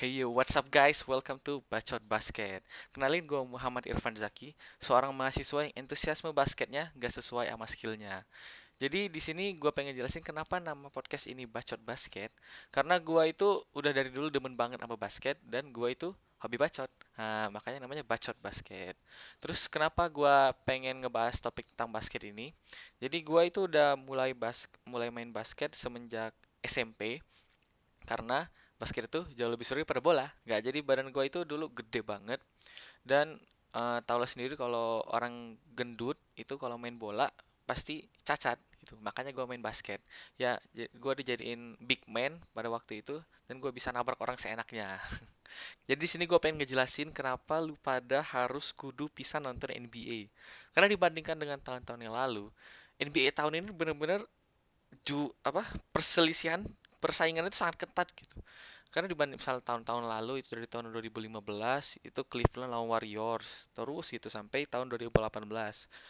Hey yo, what's up guys? Welcome to Bacot Basket. Kenalin gue Muhammad Irfan Zaki, seorang mahasiswa yang entusiasme basketnya gak sesuai sama skillnya. Jadi di sini gue pengen jelasin kenapa nama podcast ini Bacot Basket. Karena gue itu udah dari dulu demen banget sama basket dan gue itu hobi bacot. Nah, makanya namanya Bacot Basket. Terus kenapa gue pengen ngebahas topik tentang basket ini? Jadi gue itu udah mulai bas mulai main basket semenjak SMP karena basket itu jauh lebih seru daripada bola. Nggak jadi badan gue itu dulu gede banget. Dan uh, tau lah sendiri kalau orang gendut itu kalau main bola pasti cacat gitu. Makanya gue main basket. Ya gue dijadiin big man pada waktu itu dan gue bisa nabrak orang seenaknya. Jadi di sini gue pengen ngejelasin kenapa lu pada harus kudu bisa nonton NBA karena dibandingkan dengan tahun-tahun yang lalu NBA tahun ini bener-bener ju apa perselisihan persaingan itu sangat ketat gitu. Karena dibanding misal tahun-tahun lalu itu dari tahun 2015 itu Cleveland lawan Warriors terus itu sampai tahun 2018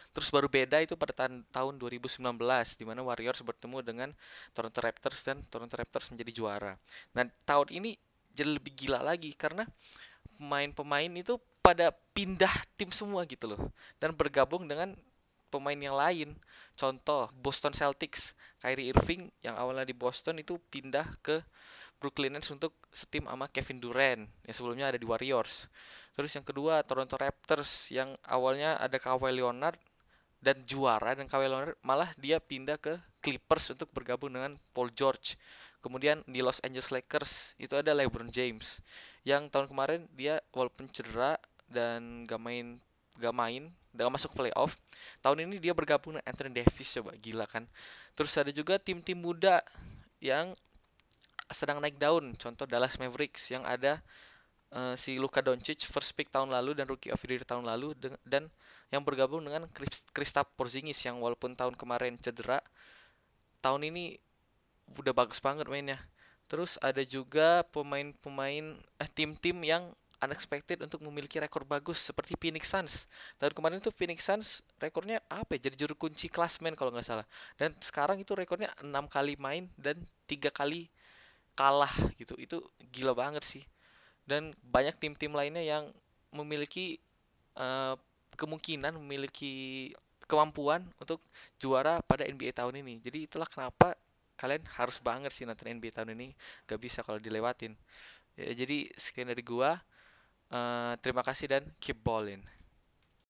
terus baru beda itu pada tahun, tahun 2019 di mana Warriors bertemu dengan Toronto Raptors dan Toronto Raptors menjadi juara. Nah tahun ini jadi lebih gila lagi karena pemain-pemain itu pada pindah tim semua gitu loh. Dan bergabung dengan pemain yang lain. Contoh Boston Celtics, Kyrie Irving yang awalnya di Boston itu pindah ke Brooklyn Nets untuk setim sama Kevin Durant yang sebelumnya ada di Warriors. Terus yang kedua Toronto Raptors yang awalnya ada Kawhi Leonard dan juara dan Kawhi Leonard malah dia pindah ke Clippers untuk bergabung dengan Paul George. Kemudian di Los Angeles Lakers itu ada LeBron James yang tahun kemarin dia walaupun cedera dan gak main gak main gak masuk playoff tahun ini dia bergabung dengan Anthony Davis coba gila kan terus ada juga tim-tim muda yang sedang naik daun. Contoh Dallas Mavericks yang ada uh, si Luka Doncic first pick tahun lalu dan rookie of the year tahun lalu dan yang bergabung dengan Kristaps Porzingis yang walaupun tahun kemarin cedera, tahun ini udah bagus banget mainnya. Terus ada juga pemain-pemain eh tim-tim yang unexpected untuk memiliki rekor bagus seperti Phoenix Suns. Tahun kemarin itu Phoenix Suns rekornya apa ya? Jadi juru kunci klasmen kalau nggak salah. Dan sekarang itu rekornya enam kali main dan tiga kali kalah gitu itu gila banget sih dan banyak tim-tim lainnya yang memiliki uh, kemungkinan memiliki kemampuan untuk juara pada NBA tahun ini jadi itulah kenapa kalian harus banget sih nonton NBA tahun ini gak bisa kalau dilewatin ya, jadi sekian dari gua uh, terima kasih dan keep ballin